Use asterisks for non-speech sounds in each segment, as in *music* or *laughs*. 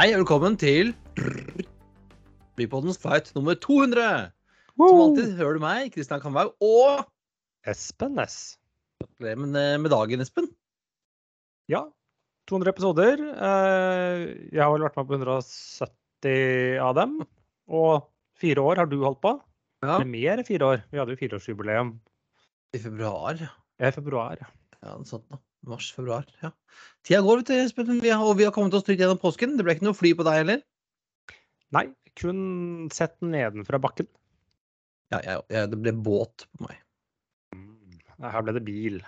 Hei og velkommen til Bypoddens fight nummer 200. Som alltid hører du meg, Kristian Kamhaug, og Espen S. gratulerer med, med dagen, Espen. Ja, 200 episoder. Eh, Jeg har vel vært med på 170 av dem. Og fire år har du holdt på. Ja. Eller mer enn fire år. Vi hadde jo fireårsjubileum I februar. Ja, i februar. ja noe sånt nå. Mars-februar. ja. Tida går, vet du, Espen. Og vi har kommet oss trygt gjennom påsken. Det ble ikke noe fly på deg heller. Nei, kun sett nedenfra bakken. Ja, ja, ja, det ble båt på meg. Her ble det bil.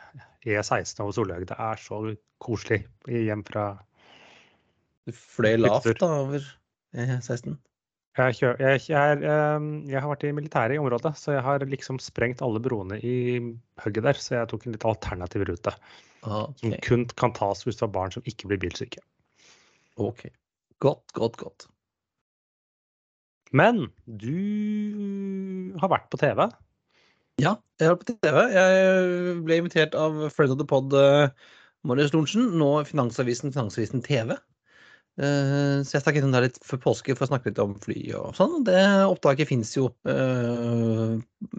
E16 over Solhaug. Det er så koselig hjem fra Du fløy lavt da over eh, 16. jeg, kjø, jeg, jeg, er, eh, jeg har vært i militæret i området, så jeg har liksom sprengt alle broene i hugget der. Så jeg tok en litt alternativ rute. Okay. Som kun kan tas hvis du har barn som ikke blir bilsyke. ok. Godt, godt, godt. Men du har vært på TV. Ja, jeg har vært på TV. Jeg ble invitert av Friend of the Pod, uh, Marius Lorentzen, nå Finansavisen, Finansavisen TV. Eh, så jeg stakk innom der litt før påske for å snakke litt om fly og sånn. Det opptaket fins jo eh,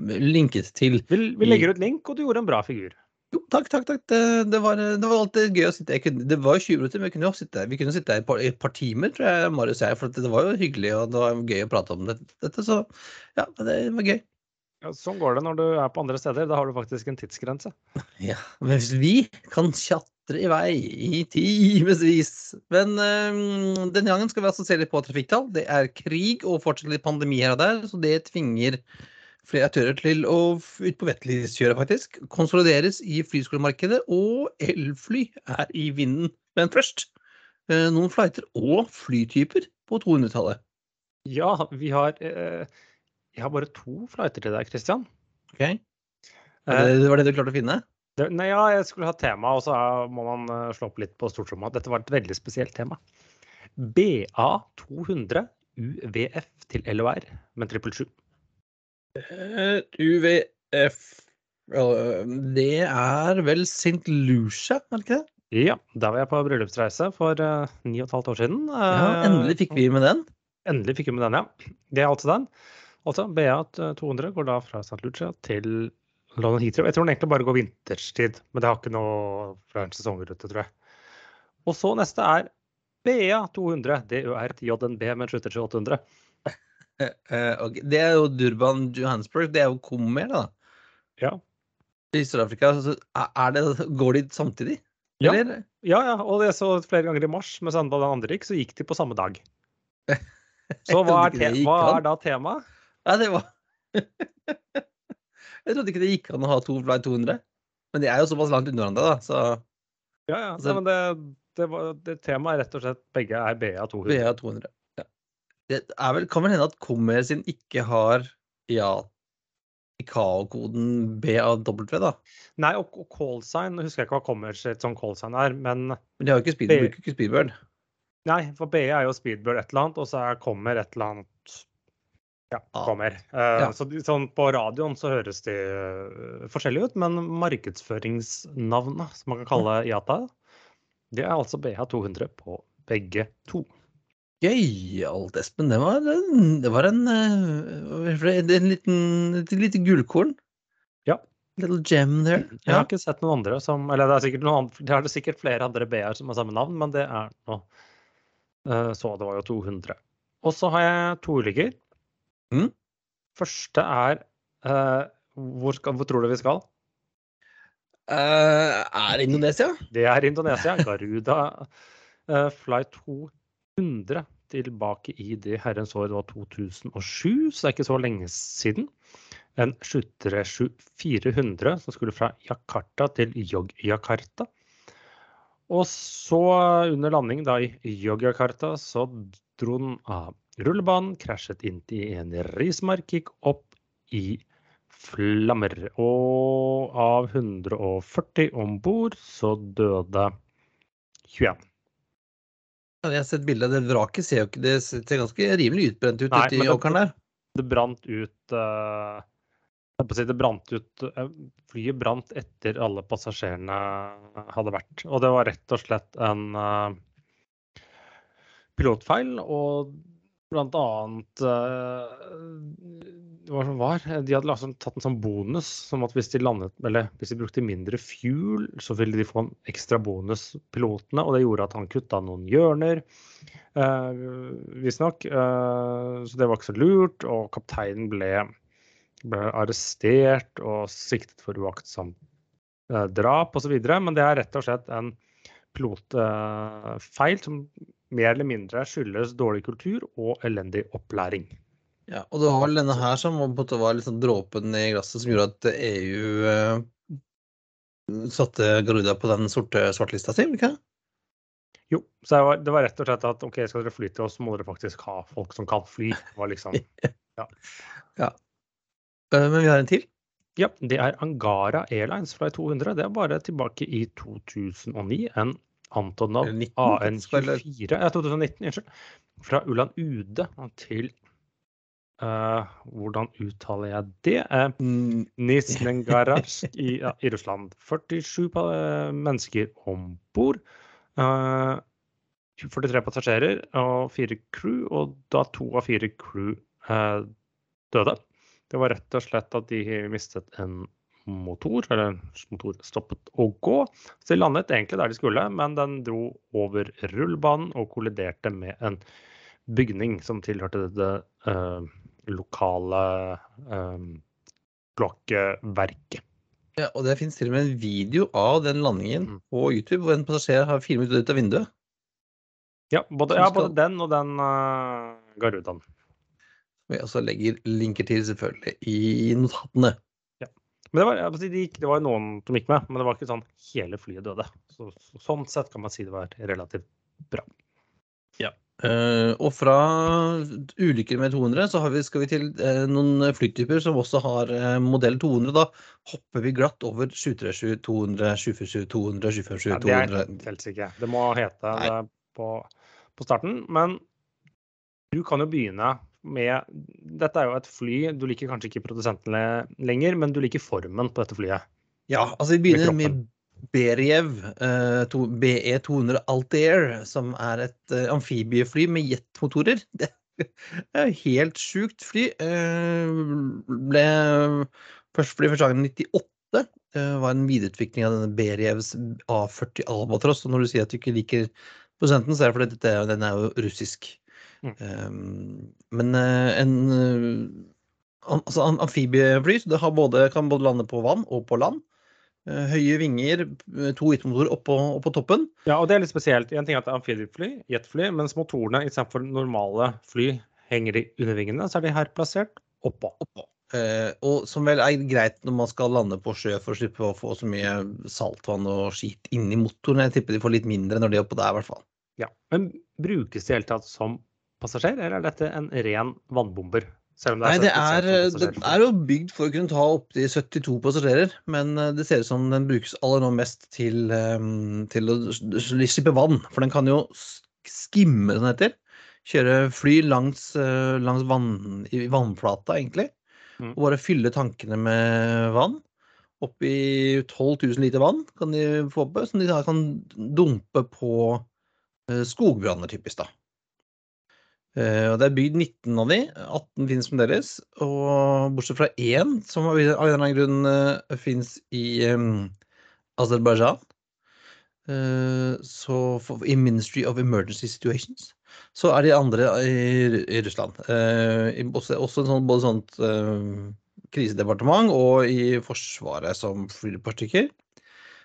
linket til. Vi, vi legger ut link, og du gjorde en bra figur. Jo, takk, takk, takk. Det, det, var, det var alltid gøy å sitte kunne, Det var jo 20 minutter, men vi kunne jo sitte, vi kunne sitte her et par, et par timer, tror jeg Marius og jeg. For det var jo hyggelig, og det var gøy å prate om det, dette. Så ja, det var gøy. Ja, sånn går det når du er på andre steder. Da har du faktisk en tidsgrense. *laughs* Ja, men hvis vi kan tjatre i vei i timevis Men øh, denne gangen skal vi altså se litt på trafikktall. Det er krig og fortsatt litt pandemi her og der, så det tvinger flere aktører til å ut på vettlivskjøret, faktisk. Konsolideres i flyskolemarkedet, og elfly er i vinden. Men først øh, noen flighter og flytyper på 200-tallet. Ja, vi har øh, Jeg har bare to flighter til deg, Christian. Okay? Eh, Det var det du klarte å finne? Det, nei, ja, jeg skulle ha tema, og så må man eh, slå opp litt på stortromma. Dette var et veldig spesielt tema. BA200 UVF til LOR med 777. Eh, UVF øh, Det er vel St. Lucia, er det ikke det? Ja, da var jeg på bryllupsreise for eh, ni og et halvt år siden. Ja, Eh, endelig fikk vi med den. Endelig fikk vi med den, ja. Det er altså den. Altså, BA200 går da fra St. Lucia til London Heathrow. Jeg tror den egentlig bare går vinterstid, men det har ikke noe fra en sesongrute, tror jeg. Og så neste er BA200. Det er et JNB men slutter til 800. *laughs* Eh, eh, Det er jo Durban Johannesburg. Det er jo Comer, da. Ja. I Sør-Afrika. Er det, går de samtidig? Ja. Ja, ja, og det så flere ganger i mars, mens den andre gikk, så gikk de på samme dag. *laughs* Så hva er, te hva er da temaet? Ja, det var *laughs* Jeg trodde ikke det gikk an å ha to Fly 200. Men de er jo såpass langt unna hverandre, da. Så Ja, ja. Altså- Nei, men det, det, var, det temaet er rett og slett begge er BA200. BA 200. Ja. Det er vel, kan vel hende at kommer sin ikke har ja, ICAO-koden BAW, da. Nei, og, og callsign, husker jeg ikke hva kommer sitt sånn callsign er, men Men de har jo ikke speed, bruker ikke Speedbird. nei, for BE er jo Speedbird et eller annet, og så er kommer et eller annet ja, Ja. kommer. Eh, Ja. Så sånn på radioen så høres de uh, forskjellige ut, men markedsføringsnavnet, som man kan kalle IATA, det er altså BH200 på begge to. Gøyalt, Espen. Det var det var en, eh, en liten, et lite gullkorn. Ja. Little gem there. Jeg har ikke sett noen andre som Eller det er sikkert noen det er sikkert flere andre BR som har samme navn, men det er nå eh, Så det var jo 200. Og så har jeg to ulykker. Mm. Første er uh, hvor, skal, hvor tror du vi skal? Uh, er det Indonesia? Det er Indonesia. Garuda uh, Flight 200 tilbake i det herrens år det var 2007, så det er ikke så lenge siden. En 737 400 som skulle fra Jakarta til Yogyakarta. Og så under landing da i Yogyakarta så dro den av rullebanen, krasjet inn i en rismark, gikk opp i flammer. Og av 140 om bord så døde 21. Ja, Jeg har sett bilde av det vraket. Ser ikke, det ser ganske rimelig utbrent ut Nei, ute i det- åkeren der. Det brant ut uh, det brant ut uh, Flyet brant etter alle passasjerene hadde vært. Og det var rett og slett en uh, pilotfeil, og blant annet eh, Hva som var? De hadde liksom tatt en sånn bonus som at hvis de landet, eller hvis de brukte mindre fuel, så ville de få en ekstra bonus, pilotene. Og det gjorde at han kutta noen hjørner, uh, visstnok. Uh, så det var ikke så lurt. Og kapteinen ble, ble arrestert og siktet for uaktsomt uh, drap osv. Men det er rett og slett en pilotfeil uh, som mer eller mindre skyldes dårlig kultur og elendig opplæring. Ja, og det var vel denne her som var liksom dråpen i glasset som gjorde at EU eh, satte Garuda på den sorte svartlista si, ikke Jo, så det var, det var, rett og slett at OK, skal dere fly til oss, må dere faktisk ha folk som kan fly. var liksom, *laughs* ja. ja. Uh, men vi har en til. Ja, det er Angara Airlines Fly 200. Det er bare tilbake i 2009. En Antonov AN24 Ja, 2019, unnskyld. Fra Ulan Ude til uh, Hvordan uttaler jeg det? Uh, Nisnengarasj i, ja, i, Russland. 47 uh, mennesker om bord. Uh, 43 passasjerer og fire crew, og da to av fire crew døde. Det var rett og slett at de mistet en motor, eller motor stoppet å gå. Så de landet egentlig der de skulle, men den dro over rullebanen og kolliderte med en bygning som tilhørte det uh, lokale eh, kloakkeverket. Ja, og det finnes til og med en video av den landingen mm. på YouTube hvor en passasjer har filmet ut av vinduet. Ja, både, ja, både den og den uh, Garudaen. Vi også legger linker til selvfølgelig i notatene. Men det var, det, gikk, det var, noen som gikk med, men det var ikke sånn hele flyet døde. Så, så, sånn sett kan man si det var relativt bra. Ja. Uh, og fra ulykker med 200 så vi, skal vi til uh, noen flytyper som også har uh, modell 200. Da hopper vi glatt over 737, 200, 747, 200, 747, 200 ja, Det er helt sikkert. Det må hete Nei. det på, på starten. Men du kan jo begynne med Dette er jo et fly Du liker kanskje ikke produsentene lenger, men du liker formen på dette flyet. Ja, altså vi begynner med, med Beriev uh, BE200 Altair, som er et uh, amfibiefly med jetmotorer. *laughs* Det er helt sjukt fly. Uh, ble først fly første gangen i 98. Det var en videreutvikling av denne Berievs A40 Albatross. Og når du sier at du ikke liker prosenten, så er det fordi dette, den er jo russisk. Mm. Um, men uh, en uh, altså, amfibiefly det både, kan både lande på vann og på land. Uh, høye vinger, to jetmotorer oppå, oppå toppen. Ja, og det er litt spesielt. En ting er at det er amfibiefly, jetfly, mens motorene istedenfor normale fly henger de under vingene, så er de her plassert oppå. oppå. Uh, og som vel er greit når man skal lande på sjø for å slippe å få så mye saltvann og skit inni motoren. Jeg tipper de får litt mindre når de er oppå der, i hvert fall. Ja, Men brukes det i hele tatt som passasjer, eller er dette en ren vannbomber? Det Nei, det er, det er, jo bygd for å kunne ta opptil 72 passasjerer, men eh, det ser ut som den brukes aller nå mest til, um, til å slippe vann. For den kan jo skimme, som det heter. Kjøre fly langs, uh, langs vann, i vannflata, egentlig. Mm. Og bare fylle tankene med vann. Oppi 12 000 liter vann kan de få oppe, som de kan dumpe på uh, skogbranner, typisk. da. Uh, og Det er bygd 19 av de, 18 finnes fremdeles. Og bortsett fra én, som av en eller annen grunn uh, finnes i um, Aserbajdsjan. Uh, så for, i Ministry of Emergency Situations. Så er de andre i, i Russland. Uh, i, også, også sånn, både sånt krisedepartement og i Forsvaret som flyr et par stykker.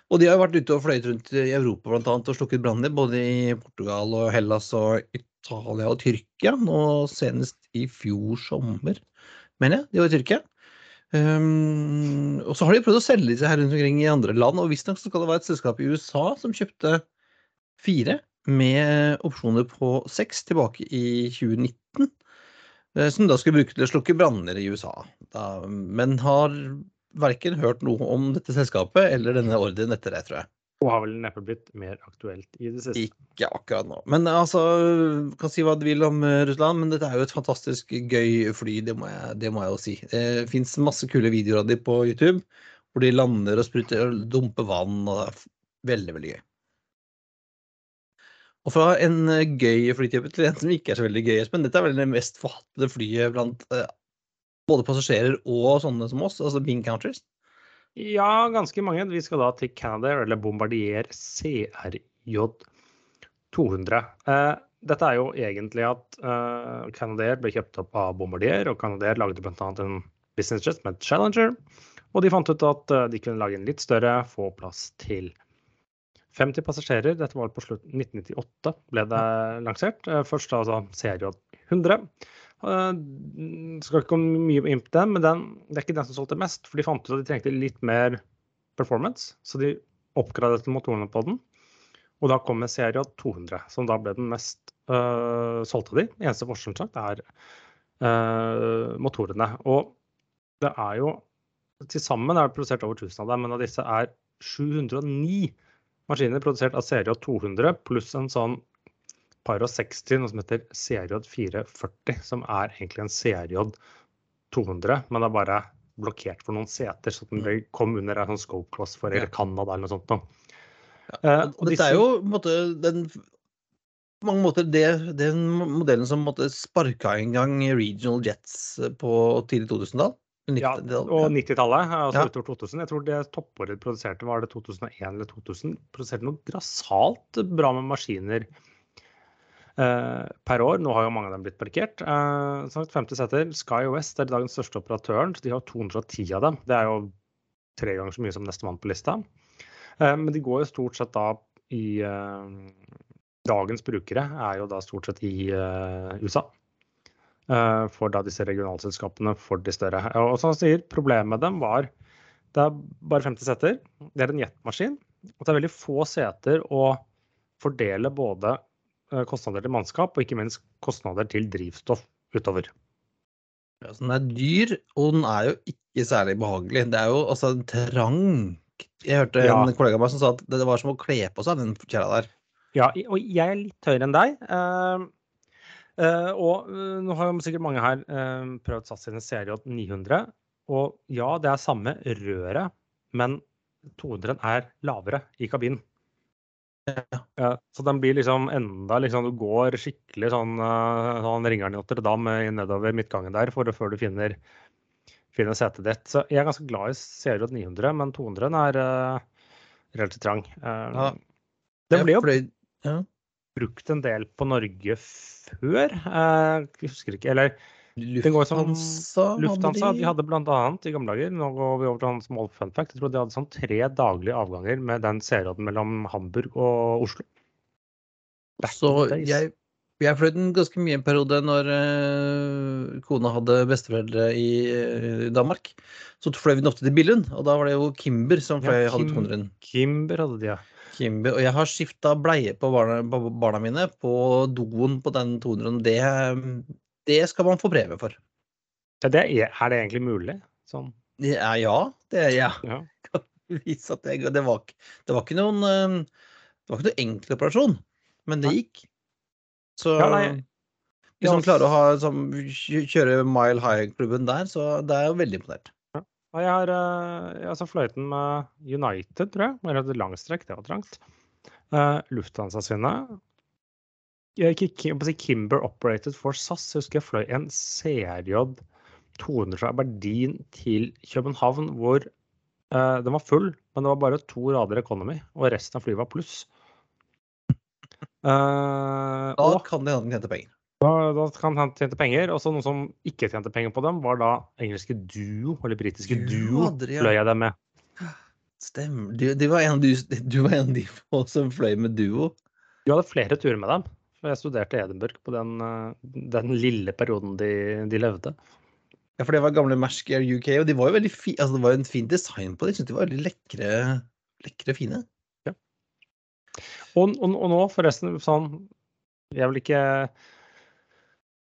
Og de har vært ute og fløyet rundt i Europa blant annet, og slukket branner, både i Portugal og Hellas og Italia og Tyrkia. Nå senest i fjor sommer, mener jeg. De var i Tyrkia. Um, og så har de prøvd å selge disse her rundt omkring i andre land, og visstnok skal det være et selskap i USA som kjøpte fire med opsjoner på seks tilbake i 2019. Eh, som da skulle bruke til å slukke branner i USA. Da, men har verken hørt noe om dette selskapet eller denne ordren etter det, tror jeg. Og har vel neppe blitt mer aktuelt i det siste. Ikke akkurat nå. Men altså, kan si hva du vil om eh, Russland, men dette er jo et fantastisk gøy fly, det må jeg, det må jeg jo si. Det fins masse kule videoer av de på YouTube, hvor de lander og spruter og dumper vann, og det er veldig, veldig gøy. Og fra en eh, gøy flytype til en som ikke er så veldig gøy, Espen. Dette er vel det mest forhattede flyet blant eh, både passasjerer og sånne som oss, altså bean counters. Ja, ganske mange. Vi skal da til Canadair, eller Bombardier CRJ 200. Eh, dette er jo egentlig at eh, Canadair ble kjøpt opp av Bombardier, og Canadair lagde bl.a. en business jet med Challenger. Og de fant ut at eh, de kunne lage en litt større, få plass til 50 passasjerer. Dette var på slutten 1998 ble det lansert. Først altså CRJ 100. Uh, skal ikke komme mye inn på den, men den, det er ikke den som solgte mest. For de fant ut at de trengte litt mer performance, så de oppgraderte motorene på den. Og da kom CRJ 200, som da ble den mest uh, solgte av de. Eneste forskjellen sagt er uh, motorene. Og det er jo Til sammen er det produsert over 1000 av dem, men av disse er 709 maskiner produsert av CRJ 200 pluss en sånn Pyro 60, noe som heter CRJ 440, som er egentlig en CRJ 200, men det er bare blokkert for noen seter, så den kom under en sånn scope class for eller Canada eller noe sånt. Ja, og, og dette er jo en måte den på mange måter det, den modellen som måtte sparka i gang regional jets på tidlig 2000-tall. Ja, og 90-tallet, altså Ja. utover 2000. Jeg tror det toppåret produserte, var det 2001 eller 2000. Produserte noe grassat bra med maskiner eh, per år. Nå har jo mange av dem blitt parkert. Eh, 50 seter. Sky West er dagens største operatøren. så De har 210 av dem. Det er jo tre ganger så mye som nestemann på lista. Eh, men de går jo stort sett da i eh, Dagens brukere er jo da stort sett i eh, USA. Eh, for da disse regionalselskapene for de større. Og som han sier, problemet med dem var det er bare 50 seter. Det er en jetmaskin. Og det er veldig få seter å fordele både eh, kostnader til mannskap og ikke minst kostnader til drivstoff utover. Ja, så den er dyr, og den er jo ikke særlig behagelig. Det er jo altså trang. Jeg hørte Ja. en kollega av meg som sa at det var som å kle på seg den kjerra der. Ja, og jeg er litt høyere enn deg. eh, eh, og eh, nå har jo sikkert mange her eh, prøvd SAS sine CRJ 900. Og ja, det er samme røret, men 200 er lavere i kabinen. Ja, så den blir liksom enda liksom Du går skikkelig sånn, uh, sånn ringeren i Notre-Dame nedover midtgangen der for, før du finner, finner setet ditt. Så jeg er ganske glad i CRJ 900, men 200 er uh, relativt trang. Uh, Ja. Den ble jo ja. brukt en del på Norge før. Uh, jeg husker ikke. Eller Lufthansa hadde Lufthansa. de- De hadde bl.a. i gamle dager Nå går vi over til en small fun fact. Jeg tror de hadde sånn tre daglige avganger med den serien mellom Hamburg og Oslo. Back Så jeg, jeg fløy den ganske mye en periode når uh, kona hadde besteforeldre i uh, Danmark. Så fløy vi den ofte til Billund, og da var det jo Kimber som fløy, Ja, hadde Kim- 200. Kimber hadde de, ja. Kimber, og jeg har skifta bleie på barna, på barna mine på doen på den 200. Det, det skal man få premie for. Ja, det er, er det egentlig mulig? Sånn. Er ja. Det er ja. Ja. *laughs* Vise at det, det, var, det var ikke noen eh, Det var ikke noen enkel operasjon, men det gikk. Så Ja, nei, hvis man klarer å ha, som, kjøre Mile High-klubben der, så det er jeg veldig imponert. Ja, Jeg har eh, jeg har så fløyet med United, tror jeg. Eller langstrekk, det var trangt. Uh, Lufthansa sine. Jeg gikk Kim- på å si Kimber Operated for SAS. Jeg husker jeg fløy en CRJ 200 fra Berlin til København, hvor uh, den var full, men det var bare to rader economy, og resten av flyet var pluss. Uh, Da og kan de hende tjente penger. da, da kan han tjente penger. Og så noen som ikke tjente penger på dem, var da engelske Duo, eller britiske Duo fløy jeg dem med. Stemmer. Du, du, var en de, du var en av de få som fløy med duo. Du hadde flere turer med dem. For jeg studerte i Edinburgh på den, eh, den lille perioden de, de levde. Ja, for det var gamle Mersk Air UK, og de var jo veldig fi, altså det var jo en fin design på dem. Jeg synes de var veldig lekre, lekre fine. Og, og, og nå, forresten, sånn Jeg vil ikke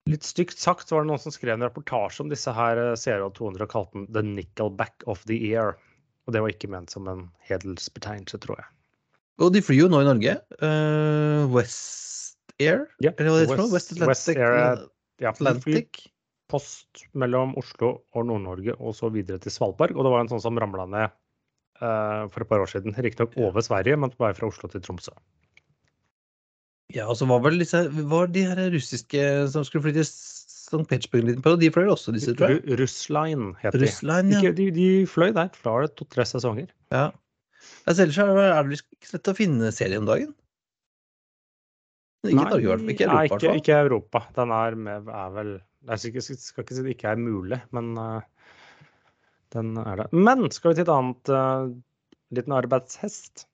Litt stygt sagt var det noen som skrev en reportasje om disse her eh, CRJ 200 og kalte den 'The Nickelback of the Year'. Og det var ikke ment som en hedelsbetegnelse, tror jeg. Og de flyr jo nå i Norge. Uh, West Air? Ja? West West- West Atlantic? Air, Ja, de flyr Atlantic. post mellom Oslo og Nord-Norge og så videre til Svalbard. Og det var en sånn som ramla ned uh, for et par år siden. Riktignok over Sverige, men bare fra Oslo til Tromsø. Ja, og så var vel disse var de her russiske som skulle flytte St. Petersburg på, de fløy også, disse, tror jeg. Ru- Russline heter de. Russline, ja. Ikke, de. De fløy der fra det to-tre sesonger. ja. Altså, ellers er det ikke så lett å finne serie om dagen? Ikke Nei, Norge. Ikke Europa. nei, ikke, ikke Europa. Den er, med, er vel Jeg skal ikke, si det ikke er mulig, men uh, den er det. Men skal vi til et annet uh, liten arbeidshest?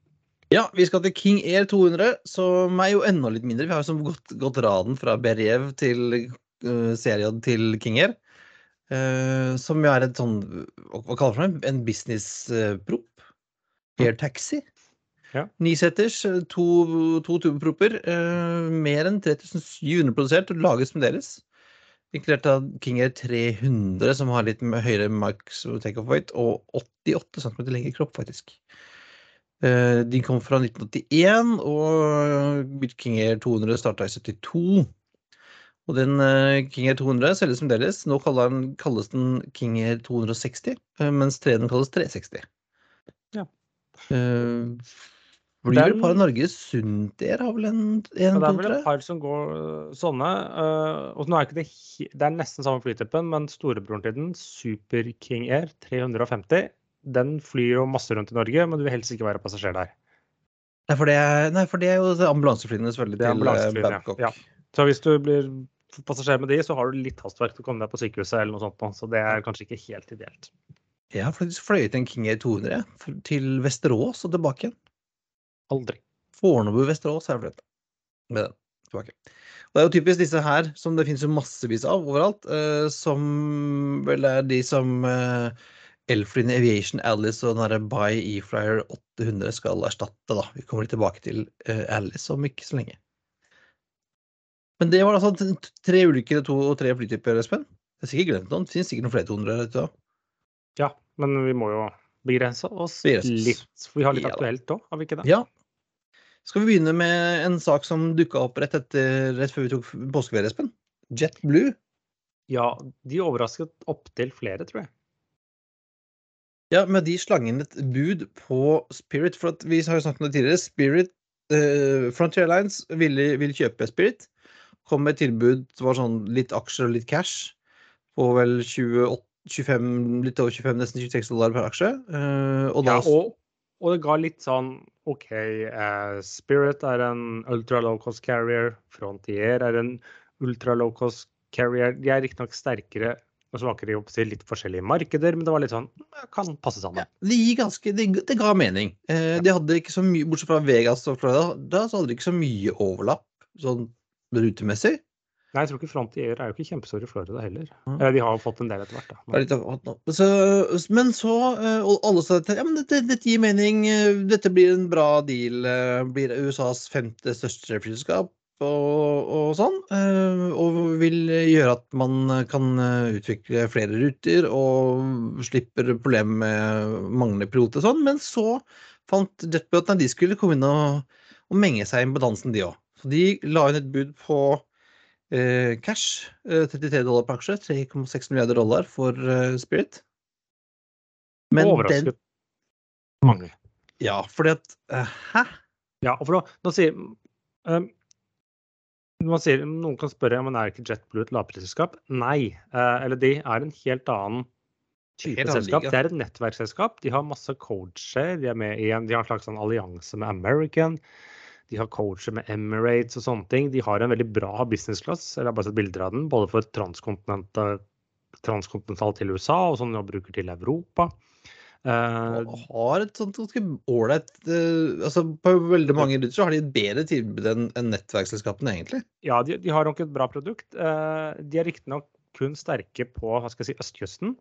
Ja, vi skal til King Air 200, som er jo enda litt mindre. Vi har jo som gått, gått raden fra Beriev til uh, serien til King Air. Uh, som jo er et sånn Hva kaller man det? En business-prop. Air taxi. Ja. Niseters, eh, to, to tubeproper. Uh, mer enn 3700 produsert og laget som deres. Inkludert av King Air 300, som har litt høyere max takeoff weight, og 88 cm lengre kropp, faktisk. Eh, De kom fra 1981, og King Air 200 starta i 72. Og den eh, King Air 200 selges fremdeles. Nå den, kalles den King Air 260, eh, mens 300 kalles 360. Ja. Uh, blir vel par Sunt der har vel en, Ja, en det er vel et par som går øh, sånne. øh, og nå er ikke det Det er nesten samme flytypen, men storebroren til den, Super King Air 350, den flyr jo masse rundt i Norge, men du vil helst ikke være passasjer der. Nei, for det er, nei, for det er jo ambulanseflyene selvfølgelig til eh, ambulanseflyene, ja. Babcock. Ja. Så hvis du blir passasjer med de, så har du litt hastverk til å komme deg på sykehuset eller noe sånt, så det er kanskje ikke helt ideelt. Jeg har faktisk fløyet en King Air 200 til Vesterås og tilbake igjen. Aldri. Fornebu, Vesterås er flytta med den tilbake. Og det er jo typisk disse her, som det finnes jo massevis av overalt, eh, som vel er de som eh, Elflyn Aviation Alice og den derre By E-Flyer 800 skal erstatte, da. Vi kommer litt tilbake til eh, Alice om ikke så lenge. Men det var altså tre ulykker, to og tre flytyper, Espen. Jeg har sikkert glemt noen. Det finnes sikkert noen flere 200 der ute òg. Ja, men vi må jo begrense oss Begrenses. litt. For vi har litt Ja aktuelt òg, har vi ikke det? Ja. Skal vi begynne med en sak som dukka opp rett, etter, rett før vi tok påskeferie, Espen? JetBlue. Ja, de overrasket opptil flere, tror jeg. Ja, men de slang inn et bud på Spirit. For at vi har jo snakket om det tidligere. Spirit, eh, Frontier Lines ville, ville kjøpe Spirit. Kom med et tilbud som var sånn litt aksjer og litt cash. På vel 28, 25, litt over 25, nesten 26 dollar per aksje. Eh, og da Ja, og, og det ga litt sånn OK, eh, Spirit er en ultra low cost carrier. Frontier er en ultra low cost carrier. De er riktignok sterkere og smaker i litt forskjellige markeder, men det var litt sånn ja, Kan passe sammen. Ja, det, gir ganske, det, det ga mening. Eh, de hadde ikke så mye, Bortsett fra Vegas og Florida, da så hadde de ikke så mye overlapp sånn rutemessig. Nei, jeg tror ikke Frontier er jo ikke kjempestore i Florida heller. Eller de har fått en del etter hvert, er da. nå. Så, men så eh, Og alle sa at ja, men dette, dette gir mening. eh, Dette blir en bra deal. eh, Blir USAs femte største flyselskap og, og sånn. Og vil gjøre at man kan utvikle flere ruter og slipper problemet med manglende piloter og sånn. Men så fant JetBlue at de skulle komme inn og, og menge seg inn på dansen, de òg. Så de la inn et bud på eh, cash. eh, 33 dollar per aksje. 3,6 milliarder dollar for eh, Spirit. Men den Overrasket mange. Ja, fordi at eh, Hæ? Ja, for nå, nå sier um, man sier, Noen kan spørre om men er ikke JetBlue et lavprisselskap. Nei. eh, eller de er en helt annen type Helt annen selskap. liga. Det er et nettverksselskap. De har masse coacher. De er med i en, de har en slags sånn allianse med American. De har coacher med Emirates og sånne ting. De har en veldig bra business class, eller jeg har bare sett bilder av den, både for transkontinental transkontinental til USA og sånn de bruker til Europa. Uh, har et sånt ganske ålreit uh, altså På veldig mange ruter så har de et bedre tilbud enn en nettverksselskapene, egentlig. Ja, de, de har nok et bra produkt. Uh, de er riktignok kun sterke på hva skal jeg si, østkysten,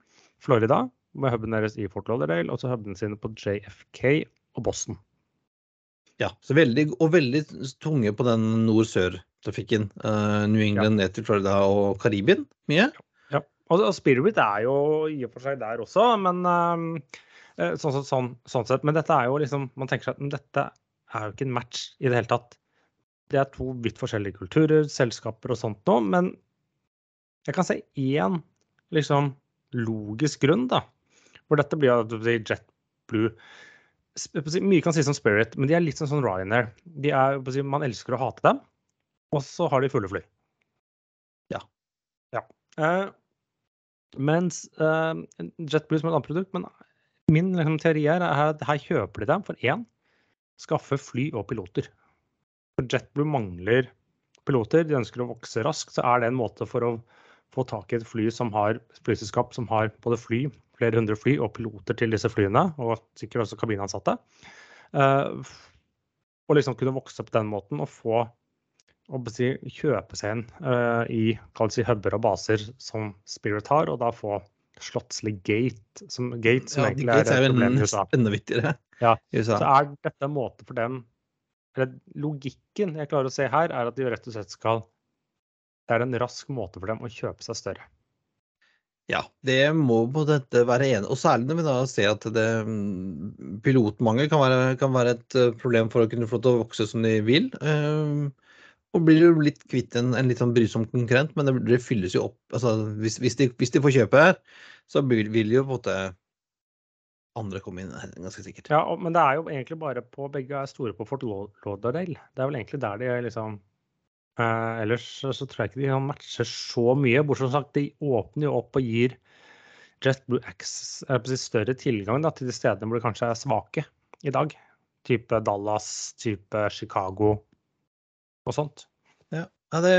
Florida, med huben deres i Fort Lauderdale, og så huben sine på JFK og Boston. Ja, så veldig, Og veldig tunge på den nord-sør-trafikken. Uh, New England ned til Florida og Karibien. Mye. Ja. Og, og Spirit er jo i og for seg der også, men uh, sånn, sånn, sånn, sett. Men dette er jo liksom Man tenker seg at dette er jo ikke en match i det hele tatt. Det er to vidt forskjellige kulturer, selskaper og sånt noe, men jeg kan se én liksom logisk grunn, da. For dette blir jo JetBlue Mye kan sies om Spirit, men de er litt sånn som Ryanair. De er, man elsker å hate dem. Og så har de fulle fly. Ja. ja. Eh, mens eh, JetBlue som et annet produkt Men min liksom, teori er at her kjøper de dem for én skaffe fly og piloter. For JetBlue mangler piloter. De ønsker å vokse raskt. Så er det en måte for å få tak i et fly som har flyselskap som har både fly, flere hundre fly og piloter til disse flyene, og sikkert også kabinansatte. Uh, og liksom kunne vokse på den måten og få si, kjøpe seg inn uh, i si, huber og baser som Spirit har, og da få Slottslig Gate, som, gate, som ja, egentlig er et problem i USA. Enda viktigere ja. i USA. Så er dette en måte for dem eller Logikken jeg klarer å se her, er at de rett og slett skal Det er en rask måte for dem å kjøpe seg større. Ja, det må på dette være enig. Og særlig når vi da ser at det, mm, pilotmangel kan være, kan være, et eh, problem for å kunne få til å vokse som de vil. Uh, og blir jo litt kvitt en, en, litt sånn brysom konkurrent, men det, det fylles jo opp. Altså, hvis, hvis, de, hvis, de, får kjøpe her, så vil, vil jo på en måte andre komme inn, ganske sikkert. Ja, men det er jo egentlig bare på Begge er store på Fort Lauderdale. Det er vel egentlig der de liksom eh, Ellers så tror jeg ikke de kan matche så mye. Bortsett fra sagt, de åpner jo opp og gir JetBlue Access større tilgang da, til de stedene hvor de kanskje er svake i dag. Type Dallas, type Chicago og sånt. Ja, ja det,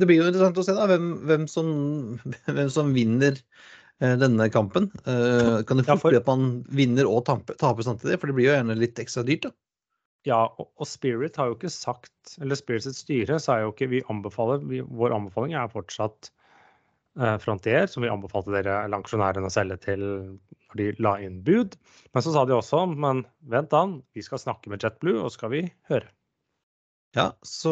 det, blir jo interessant å se da, hvem, hvem, som, *laughs* hvem som, vinner eh, denne kampen. Eh, kan det fort bli at man vinner og taper, taper, samtidig? For det blir jo gjerne litt ekstra dyrt, da. Ja, og, Spirit har jo ikke sagt Eller Spirits styre sa jo ikke vi anbefaler vi, Vår anbefaling er fortsatt eh, Frontier, som vi anbefalte dere lanksjonærene å selge til når de la inn bud. Men så sa de også men vent da, vi skal snakke med JetBlue, og skal vi høre. Ja, så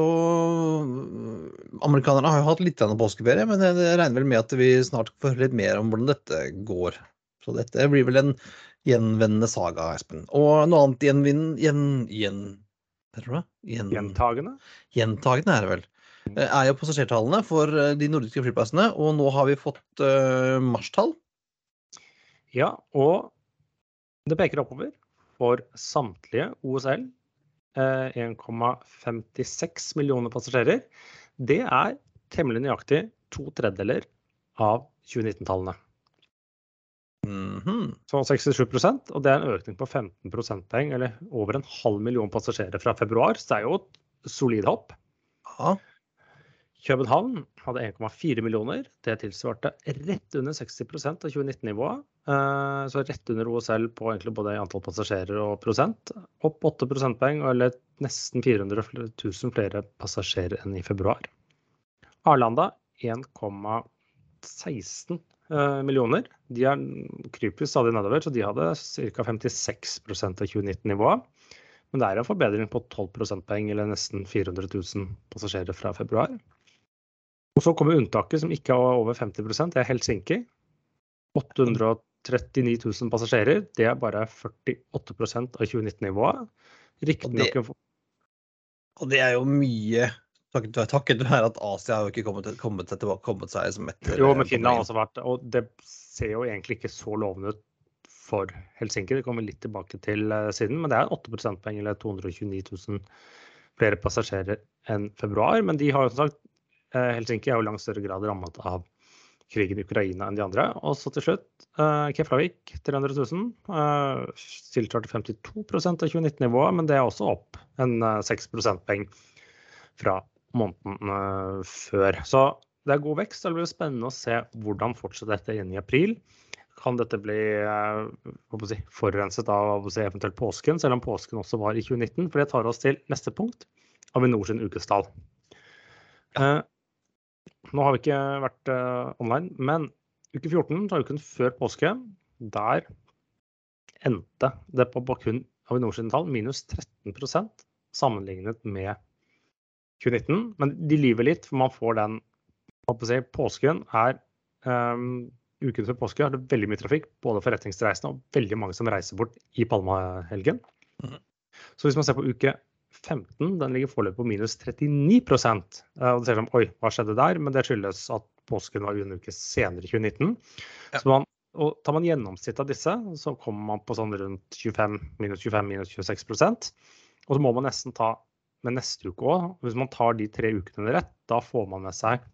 Amerikanerne har jo hatt litt påskeferie, men jeg regner vel med at vi snart får høre litt mer om hvordan dette går. Så dette blir vel en gjenvendende saga, Espen. Og noe annet gjenvinn... Gjen... gjen Gjen... Gjentagende? Gjentagende er det vel. Mm. Eh, er jo passasjertallene for eh, de nordiske flyplassene, og nå har vi fått uh, marstall. Ja, og det peker oppover for samtlige OSL 1,56 eh, millioner passasjerer. Det er temmelig nøyaktig to tredjedeler av 2019-tallene. Mm -hmm. Så 67 og det er en økning på 15 prosentpoeng, eller over en halv million passasjerer fra februar. Så det er jo et solid hopp. Ja. København hadde 1,4 millioner. Det tilsvarte rett under 60% av 2019-nivået. Eh, så rett under OSL på egentlig både antall passasjerer og prosent. Opp 8 prosentpoeng, eller nesten 400 000 flere passasjerer enn i februar. Arlanda 1,16 eh, millioner. De er, kryper stadig nedover, så de hadde ca. 56% av 2019-nivået. Men det er en forbedring på 12 prosentpoeng, eller nesten 400 000 passasjerer fra februar. Og så kommer unntaket, som ikke er over 50 det er Helsinki. 839 000 passasjerer. Det er bare 48% av 2019-nivået. Riktignok Og det er jo mye takket, takket være at Asia har jo ikke kommet, kommet, seg tilbake, kommet seg som etter Jo, men Finland har også vært Og det ser jo egentlig ikke så lovende ut for Helsinki. Det kommer vi litt tilbake til uh, siden. Men det er 8 prosentpoeng, eller 229 000 flere passasjerer enn februar. Men de har jo som sagt Eh, Helsinki er jo langt større grad rammet av krigen i Ukraina enn de andre. Og så til slutt uh, Keflavik, 300 000. Uh, 52% av 2019-nivået, men det er også opp en uh, 6 prosentpoeng fra måneden uh, før. Så det er god vekst. Det blir spennende å se hvordan fortsetter dette inn i april. Kan dette bli si, forurenset av si, eventuelt påsken, selv om påsken også var i 2019? For det tar oss til neste punkt, Avinor sin ukestall. Eh, Nå har vi ikke vært eh, online, men uke 14, så uken før påske, der endte det på, på kun Avinor sine tall minus 13% sammenlignet med 2019. Men de lyver litt, for man får den si, Påsken er um, Uken før påske har det veldig mye trafikk, både forretningsreisende og veldig mange som reiser bort i palmehelgen. Mm. Så hvis man ser på uke 15 den ligger foreløpig på minus 39 eh, og det ser som, Oi, hva skjedde der? Men det skyldes at påsken var en uke senere i 2019. Ja. Så man, og Tar man gjennomsnittet av disse, så kommer man på sånn rundt 25, minus 25, minus 26% Og så må man nesten ta med neste uke òg. Hvis man tar de tre ukene rett, da får man med seg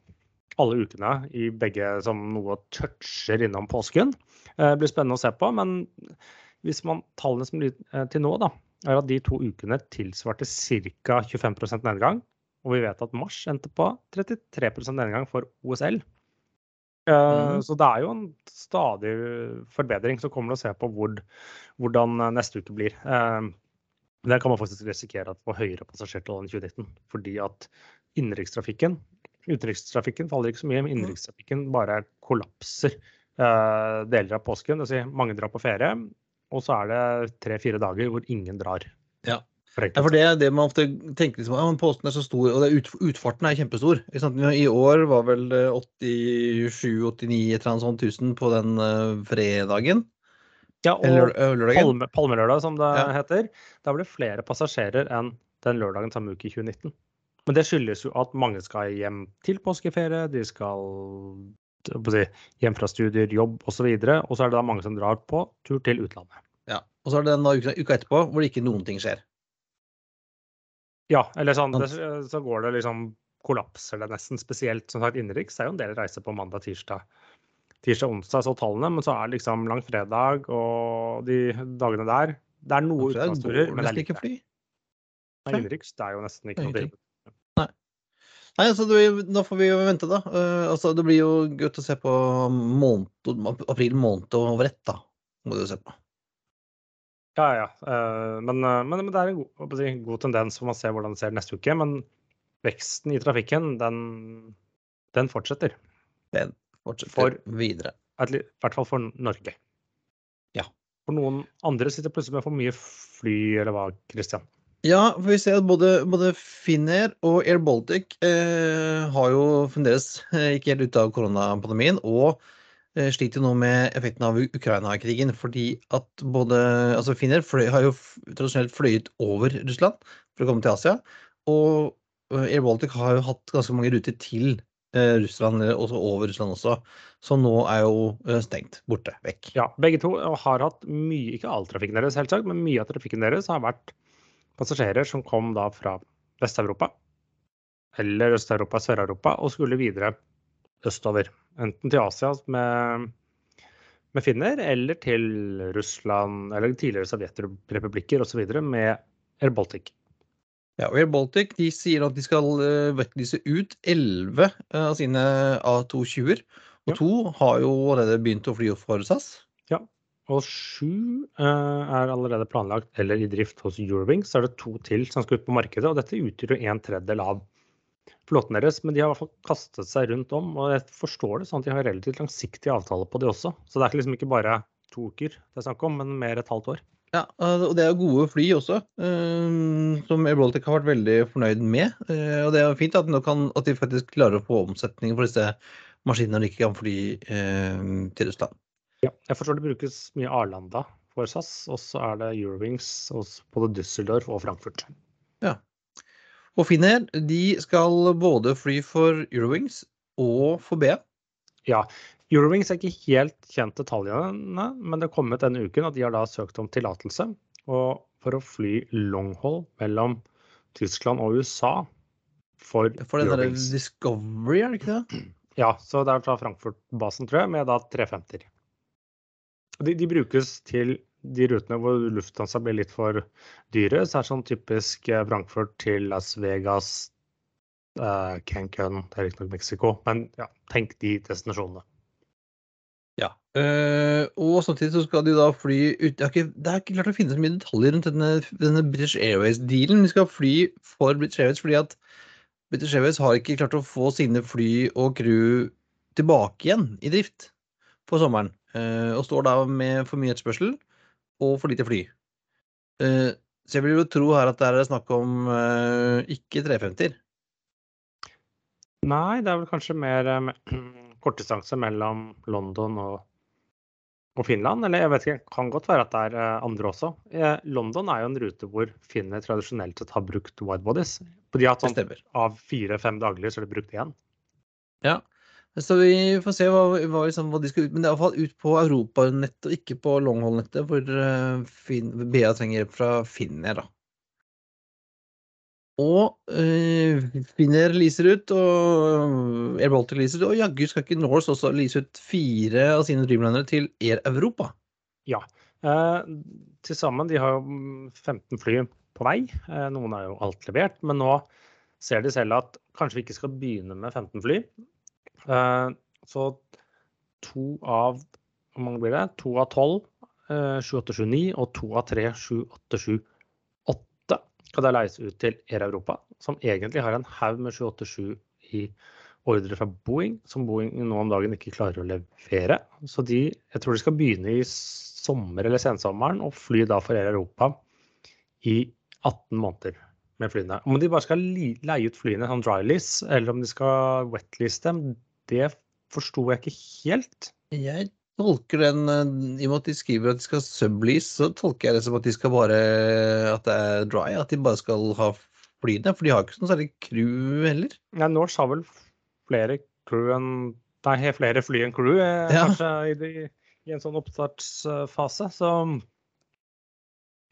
alle ukene i begge som noe toucher innom påsken. Det blir spennende å se på. Men hvis man, tallene som blir til nå, da, er at de to ukene tilsvarte ca. 25% nedgang. Og vi vet at mars endte på 33% nedgang for OSL. Mm. Så det er jo en stadig forbedring. Så kommer det å se på hvor, hvordan neste uke blir. Der kan man faktisk risikere at få høyere passasjertall enn 2019. Fordi at innenrikstrafikken Utenrikstrafikken faller ikke så mye, men innenrikstrafikken bare kollapser deler av påsken. Det vil si mange drar på ferie, og så er det tre-fire dager hvor ingen drar. Ja. Ja, for det er det man ofte tenker liksom, ja, Påsken er så stor, og ut, utfarten er kjempestor. I år var vel 87-89 et eller annet sånt tusen på den uh, fredagen. Ja, og palme, palmelørdag, som det ja. heter. Da blir det flere passasjerer enn den lørdagen samme uke i 2019. Men det skyldes jo at mange skal hjem til påskeferie, de skal si, hjem fra studier, jobb osv. Og, så og så er det da mange som drar på tur til utlandet. Ja, Og så er det den uka, uka etterpå hvor det ikke noen ting skjer. Ja, eller sånn, det, så går det liksom kollapser det nesten. Spesielt som sagt innenriks. Det er jo en del reiser på mandag, tirsdag, tirsdag, onsdag, så tallene. Men så er det liksom langfredag og de dagene der. Det er noe utenlandsturer, men det er lite. Fly. Nei, innenriks det er jo nesten ikke noe Nei. Nei, altså Nå får vi jo vente, da. Uh, altså, det blir jo godt å se på måned, april måned over ett, da. Må du se på. Ja, ja. Uh, men, uh, men, men, det er en god, god tendens, for man ser hvordan det ser neste uke. Men veksten i trafikken, den, den fortsetter. Den for, videre. I hvert fall for Norge. Ja. For noen andre sitter plutselig med for mye fly, eller hva, Christian? Ja, for vi ser at både, både Finnair og Air Baltic eh, har jo fremdeles eh, ikke helt ute av koronapandemien. og Eh, sliter jo nå med effekten av Ukraina-krigen. Fordi at både altså Finner fløy, har jo tradisjonelt fløyet over Russland for å komme til Asia. Og eh, Air Baltic har jo hatt ganske mange ruter til Russland, også over Russland også. Så nå er jo stengt. Borte. Vekk. Ja, begge to har hatt mye, ikke all trafikken deres, selvsagt, men mye av trafikken deres har vært passasjerer som kom da fra Vest-Europa eller Øst-Europa, Sør-Europa og skulle videre østover. Enten til Asia med, med finner, eller til Russland eller tidligere sovjetrepublikker osv. med Air Baltic. Ja, og Air Baltic de sier at de skal uh, vektlyse ut 11 uh, av sine A220-er. Og ja. to har jo allerede begynt å fly for SAS. Ja, og sju eh, er allerede planlagt eller i drift hos Eurowings. Så er det to til som skal ut på markedet, og dette utgjør jo en tredjedel av flåten deres. Men de har i hvert fall kastet seg rundt om. Og jeg forstår det sånn at de har relativt langsiktige avtaler på det også. Så det er liksom ikke bare to uker det er snakk om, men mer et halvt år. Ja, og det er gode fly også, eh, som Air Baltic har vært veldig fornøyd med. Eh, og det er fint at, kan, at de faktisk klarer å få omsetning for disse maskinene når de ikke kan fly eh, til Russland. Ja, jeg forstår det brukes mye Arlanda for SAS, og så er det Eurowings både Düsseldorf og Frankfurt. Ja, og Finnair de skal både fly for Eurowings og for BA. Ja, Eurowings er ikke helt kjent detaljene, men det er kommet denne uken at de har da søkt om tillatelse for å fly longhold mellom Tyskland og USA for, for den derre Discovery, er det ikke det? Ja, så det er fra Frankfurt-basen, tror jeg, med da 350. De, de brukes til de rutene hvor Lufthansa blir litt for dyre, så er det sånn typisk eh, Frankfurt til Las Vegas, uh, Cancun, det er riktignok Mexico, men ja, tenk de destinasjonene. Ja. Uh, og samtidig så skal de da fly ut ikke, det er ikke klart å finne så mye detaljer rundt denne, denne British Airways-dealen. De skal fly for British Airways fordi at British Airways har ikke klart å få sine fly og crew tilbake igjen i drift på sommeren. Uh, og står da med for mye etterspørsel og for lite fly. Uh, så jeg vil jo tro her at det er snakk om ikke 350-er. Nei, det er vel kanskje mer kortdistanse mellom London og, og, Finland. Eller jeg vet ikke, det kan godt være at det er andre også. London er jo en rute hvor finner tradisjonelt sett har brukt widebodies. De har hatt sånn, av fire-fem daglige så har de brukt én. Ja, så vi får se hva, hva, liksom, hva de skal ut Men det er iallfall ut på europanettet ikke på longhold-nettet, hvor uh, BA trenger hjelp fra Finner, da. Og øh, Finner leaser ut, og Air Baltic leaser ut, og jaggu skal ikke Norse også lease ut fire av sine Dreamlinere til Air Europa? Ja. Eh, Til sammen, de har jo 15 fly på vei. Eh, noen er jo alt levert, men nå ser de selv at kanskje vi ikke skal begynne med 15 fly. Eh, så to av hvor mange blir det? To av 12, eh, 7879, og to av 3, 7878 skal da leies ut til Air Europa, som egentlig har en haug med 787 i ordre fra Boeing, som Boeing nå om dagen ikke klarer å levere. Så de, jeg tror de skal begynne i sommer eller sensommeren og fly da for Air Europa i 18 måneder med flyene. Om de bare skal leie ut flyene som drylease, eller om de skal wetlease dem, det forsto jeg ikke helt. Jeg tolker den eh, I og med at de skriver at de skal sublease, så tolker jeg det som at de skal bare At det er dry, at de bare skal ha flyene. For de har ikke sånn særlig crew heller. Ja, Norse har vel flere crew enn Nei, flere fly enn crew, eh, Ja. kanskje, i, de, i en sånn oppstartsfase. Så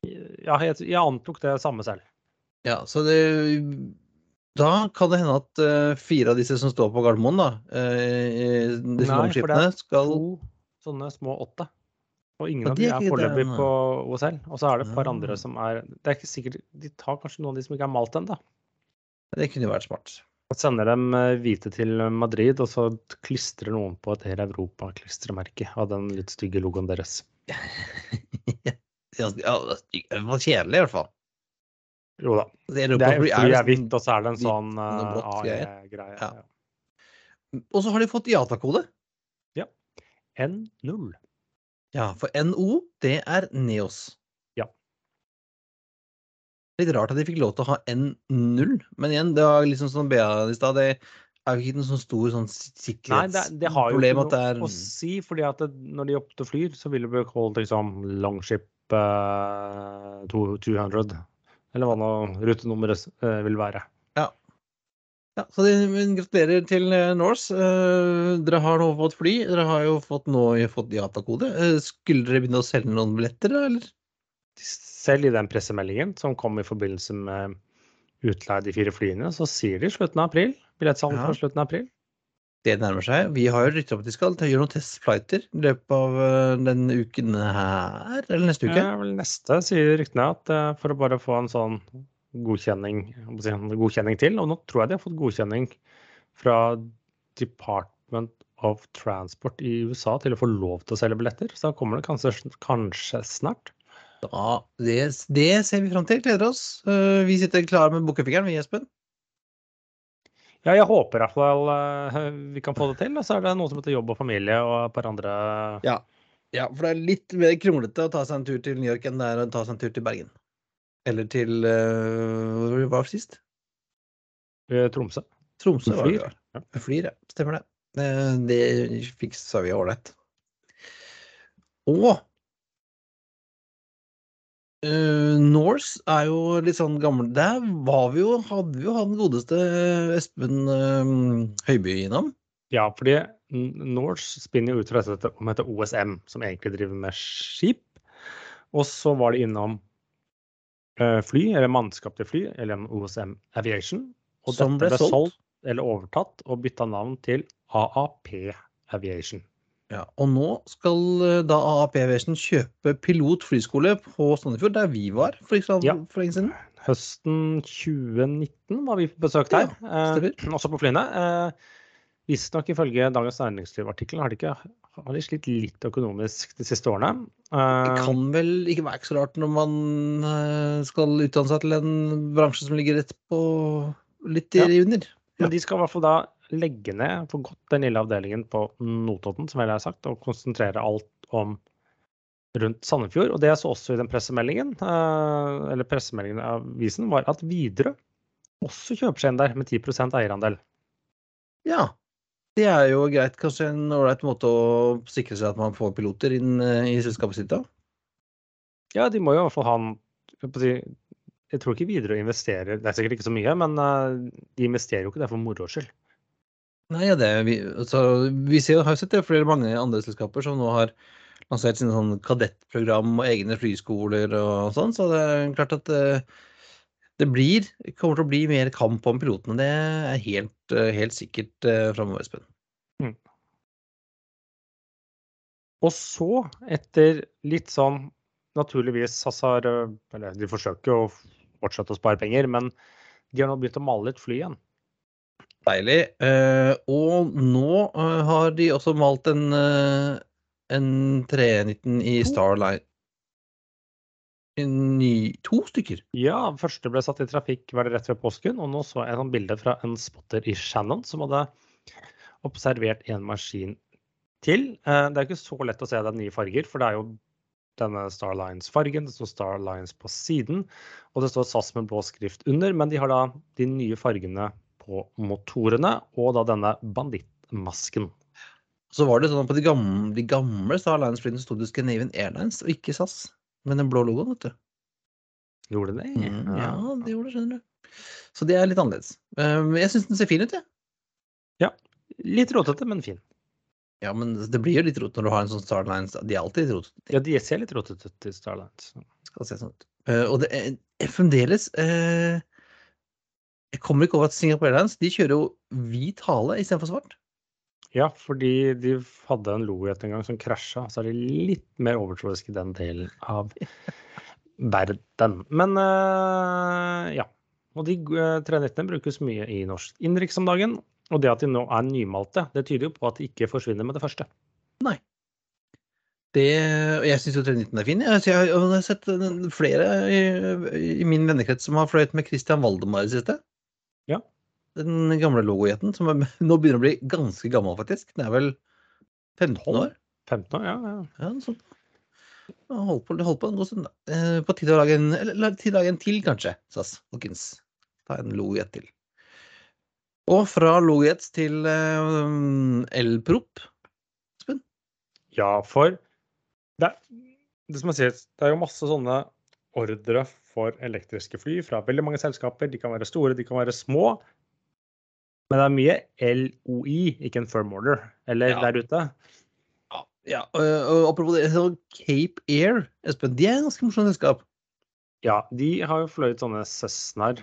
ja, jeg, jeg antok det samme selv. Ja, så det Da kan det hende at uh, fire av disse som står på Gardermoen, da, uh, disse Nei, er skal To sånne små åtte. Og ingen av de er foreløpig på OSL. Og så er det et par Ah. andre som er Det er ikke sikkert De tar kanskje noen av de som ikke er malt ennå. Det kunne jo vært smart. Sender dem eh, hvite til Madrid, og så klistrer noen på et helt Europa-klistremerke av den litt stygge logoen deres. *laughs* ja, det var kjedelig, i hvert fall. Jo da. Det Det er, fly er hvitt, og så er det en sånn AE-greie. Ja. Og så har de fått IATA-kode. N0. Ja, for NO, det er Neos. Ja. Litt rart at de fikk lov til å ha N0, men igjen, det var liksom sånn Bea i stad, det er jo ikke noe sånn stor sånn Nei, det, det har jo ikke noe er å si, fordi at det, når de er opp til flyr, så vil det bli kalt liksom Longship eh, 200, eller hva nå rutenummeret eh, vil være. Ja, så det, men gratulerer til eh, Norse. Eh, dere har nå fått fly. Dere har jo fått nå fått IATA-kode. Eh, skulle dere begynne å selge noen billetter, da, eller? Selv i den pressemeldingen som kom i forbindelse med utleie de fire flyene, så sier de slutten av april. Billettsalg Ja. fra slutten av april. Det nærmer seg. Vi har jo rykter om at de skal gjøre noen testflighter i løpet av denne den uken her, eller neste uke. Ja, vel neste sier ryktene at eh, for å bare få en sånn godkjenning, godkjenning til, og nå tror jeg de har fått godkjenning fra Department of Transport i USA til å få lov til å selge billetter. Så da kommer det kanskje, kanskje snart. Ja, det, det ser vi fram til. Gleder oss. Eh, vi sitter klare med bukkefingeren, vi, Espen. Ja, jeg håper i hvert fall eh, vi kan få det til. Og så er det noe som heter jobb og familie og et par andre Ja. Ja, for det er litt mer kronglete å ta seg en tur til New York enn det er å ta seg en tur til Bergen. Eller til uh, Hvor var det sist? eh, Tromsø. Tromsø var det. Ja. Flyr, ja. Stemmer det. Eh, Det fiksa vi ålreit. Og uh, Norse er jo litt sånn gammel Der var vi jo, hadde vi jo han godeste Espen eh, Høiby innom. Ja, fordi Norse spinner jo ut fra dette som heter OSM, som egentlig driver med skip. Og så var de innom eh, fly, eller mannskap til fly, eller OSM Aviation. Og Som dette ble solgt. eller overtatt og bytta navn til AAP Aviation. Ja, og nå skal eh, da AAP Aviation kjøpe pilot flyskole på Sandefjord, der vi var for ikke siden Ja. for lenge siden. Høsten 2019 var vi på besøk der, ja, eh, også på flyene. Eh, Visstnok ifølge Dagens Næringsliv-artikkelen har de ikke har de slitt litt økonomisk de siste årene. Det Eh, kan vel ikke være så rart når man eh, skal utdanne seg til en bransje som ligger rett på litt Ja. i Ja. Men de skal i hvert fall da legge ned for godt den lille avdelingen på Notodden, som jeg har sagt, og konsentrere alt om rundt Sandefjord. Og det jeg så også i den pressemeldingen, eh, eller pressemeldingen av avisen, var at Widerøe også kjøper seg inn der med 10% eierandel. Ja. Det er jo greit, kanskje en ålreit måte å sikre seg at man får piloter inn eh, i selskapet sitt da. Ja, de må jo i hvert fall ha en jeg, tror ikke Widerøe investerer, det er sikkert ikke så mye, men eh, de investerer jo ikke det for moro skyld. Nei, ja, det, vi, altså, vi ser, har jo sett det flere mange andre selskaper som nå har lansert sine sånn kadettprogram og egne flyskoler og sånn, så det er klart at eh, det blir, kommer til å bli mer kamp om pilotene. Det er helt, eh, helt sikkert uh, framover, Espen. Mm. Og så, etter litt sånn Naturligvis SAS har Eller de forsøker å fortsette å spare penger, men de har nå begynt å male et fly igjen. Deilig. Og nå har de også malt en, en 319 i Starline. Ny, to stykker? Ja, første ble satt i trafikk var det rett ved påsken. Og nå så jeg et bilde fra en spotter i Shannon som hadde observert en maskin til. Det er ikke så lett å se den nye farger, for det er jo denne Starlines-fargen. Det står Starlines på siden, og det står SAS med blå skrift under. Men de har da de nye fargene på motorene, og da denne bandittmasken. Så var det sånn at på de gamle, de gamle Starlines-flyene sto det Scandinavian Airlines og ikke SAS. Med den blå logoen, vet du. Gjorde det? Mm, ja, det gjorde det, skjønner du. Så det er litt annerledes. Men jeg syns den ser fin ut, jeg. Ja. Litt rotete, men fin. Ja, men det blir jo litt rot når du har en sånn Starlines. De er alltid litt rotete. Ja, de ser litt rotete ut i Starlines. Skal se sånn ut. Uh, og det er, er fremdeles uh, Jeg kommer ikke over at Singapore Airlines de kjører jo hvit hale istedenfor svart. Ja, fordi de hadde en Loet en gang som krasja, så er de litt mer overtroiske i den delen av *laughs* verden. Men uh, ja. Og de 319 brukes mye i norsk innenriks om dagen. Og det at de nå er nymalte, det tyder jo på at de ikke forsvinner med det første. Nei. Det, jeg syns jo 319 er fin. Jeg, jeg, jeg, har sett flere i, i min vennekrets som har fløyet med Christian Valdemar i det siste. Ja. Den gamle logojeten, som er, *laughs* nå begynner å bli ganske gammel, faktisk. Den er vel 15 år? 15 år, ja. ja. ja sånn. Holdt på, holdt på en god stund, da. Eh, på tide å lage en, eller, lage en til, kanskje, SAS. Folkens. Ta en logojet til. Og fra logojet til uh, elprop, Espen? Ja, for det, det, som jeg sier, det er jo masse sånne ordre for elektriske fly fra veldig mange selskaper. De kan være store, de kan være små. Men det er mye LOI, ikke en firm order, eller ja. der ute. Ja, ja. Og, apropos det, Cape Air, Espen, de er en ganske morsomt selskap. Ja, de har jo fløyet sånne Cessnar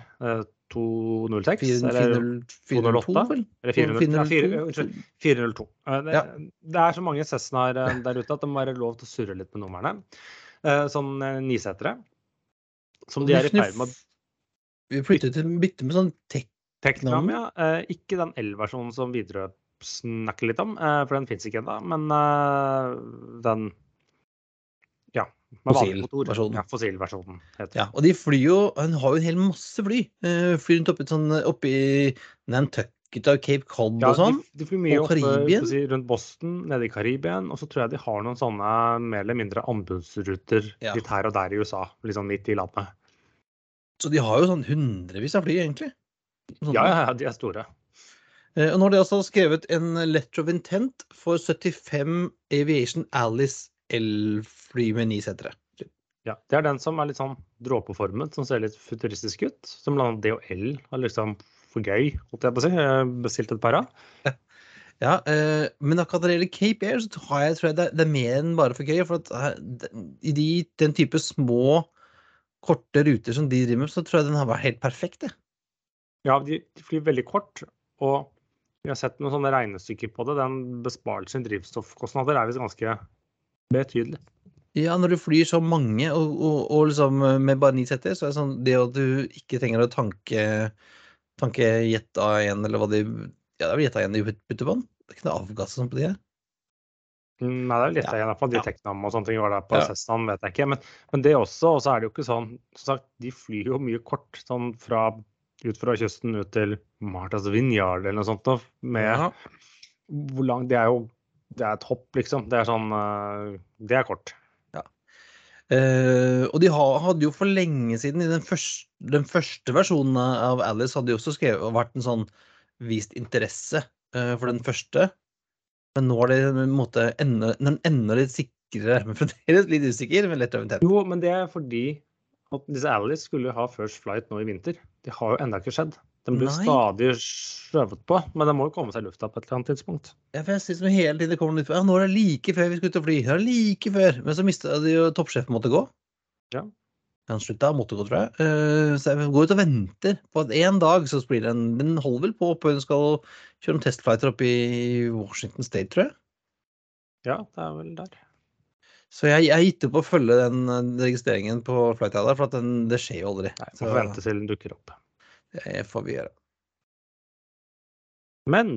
206 eller 208? Eller 402. 402. Det, ja. det, er så mange Cessnaer eh, der ute at det må være lov til å surre litt med numrene. Eh, sånn eh, nisetere. Som de er i ferd med å Vi flyttet til bytte med sånn Teknam, ja. Ikke den L-versjonen som Widerøe snakker litt om, for den fins ikke ennå. Men den ja, Fossilversjonen. Ja, fossilversjonen heter Ja, og de flyr jo Han har jo en hel masse fly. Flyr rundt oppi sånn oppi Nantucket og Cape Cod ja, og sånn. De, de flyr mye og Karibien. Si, rundt Boston, nede i Karibien. Og så tror jeg de har noen sånne mer eller mindre anbudsruter ja. litt her og der i USA. Litt sånn midt i landet. Så de har jo sånn hundrevis av fly, egentlig. Sånn. Ja, ja, de er store. Uh, og nå har de altså skrevet en letter of intent for 75 Aviation Alice L-fly med ni setere. Ja, det er den som er litt sånn dråpeformet, som ser litt futuristisk ut. Som blant annet DHL har liksom for gøy, holdt jeg på å si. Bestilt et par av. Ja, eh, men akkurat når det gjelder Cape Air, så har jeg, tror jeg det, det, er mer enn bare for gøy. For at eh, i de, den type små, korte ruter som de driver med, så tror jeg den har vært helt perfekt. Det. Ja, de, de flyr veldig kort. Og vi har sett noen sånne regnestykker på det. Den besparelsen i drivstoffkostnader er visst ganske betydelig. Ja, når du flyr så mange og, og, og liksom med bare ni setter, så er det sånn det at du ikke trenger å tanke tanke jet A1 eller hva de Ja, det er vel jet A1 de putter på den? Det er ikke noe avgass sånn på de her? Mm, nei, det er vel jet A1, ja. de Teknam og sånne ting var der på ja. Cessnaen, vet jeg ikke. Men, men, det også, og så er det jo ikke sånn Som sagt, de flyr jo mye kort sånn fra ut fra kysten ut til Martas Vineyard eller noe sånt. Med ja. hvor langt Det er jo det er et hopp, liksom. Det er sånn uh, Det er kort. Ja. Eh, og de hadde jo for lenge siden, i den første, den første, versjonen av Alice, hadde de også skrevet, vært en sånn vist interesse eh, for den første. Men nå er det en måte enda, enda litt sikrere, men fremdeles litt usikker. men lett over Jo, men det er fordi at disse Alice skulle ha First Flight nå i vinter. Det har jo ennå ikke skjedd. Den blir Nei. stadig skjøvet på, men den må jo komme seg i lufta på et eller annet tidspunkt. Ja, for jeg synes som hele tiden kommer litt, ja, Nå er det like før vi skal ut og fly. Det er like før. Men så mista de jo toppsjefen måtte gå. Ja. Han slutta, måtte gå, tror jeg. Eh, Så jeg går ut og venter på at en dag så blir den Den holder vel på på hun skal kjøre en testflighter opp i Washington State, tror jeg. Ja, det er vel der. Så jeg, jeg gitt opp å følge den eh, registreringen på Flightider, for at den, det skjer jo aldri. Nei, Så Får vente til den dukker opp. det får vi gjøre. Men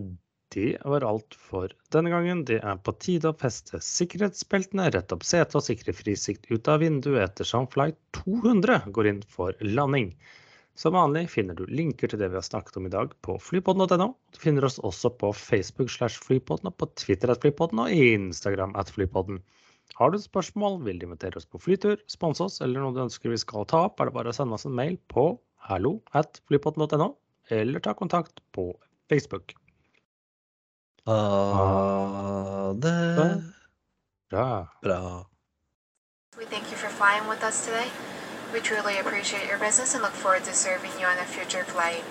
det var alt for denne gangen. Det er på tide å feste sikkerhetsbeltene, rette opp setet og sikre frisikt ut av vinduet ettersom flight 200 går inn for landing. Som vanlig finner du linker til det vi har snakket om i dag på flypodden.no. Du finner oss også på Facebook slash flypodden, og på Twitter at flypodden og Instagram at flypodden. Har du spørsmål, vil du invitere oss på flytur, sponse oss eller noe du ønsker vi skal ta opp, er det bare å sende oss en mail på hallo at flypodden.no, eller ta kontakt på Facebook. Ha det Bra. bra. We thank you for flying with us today. We truly appreciate your business and look forward to serving you on a future flight.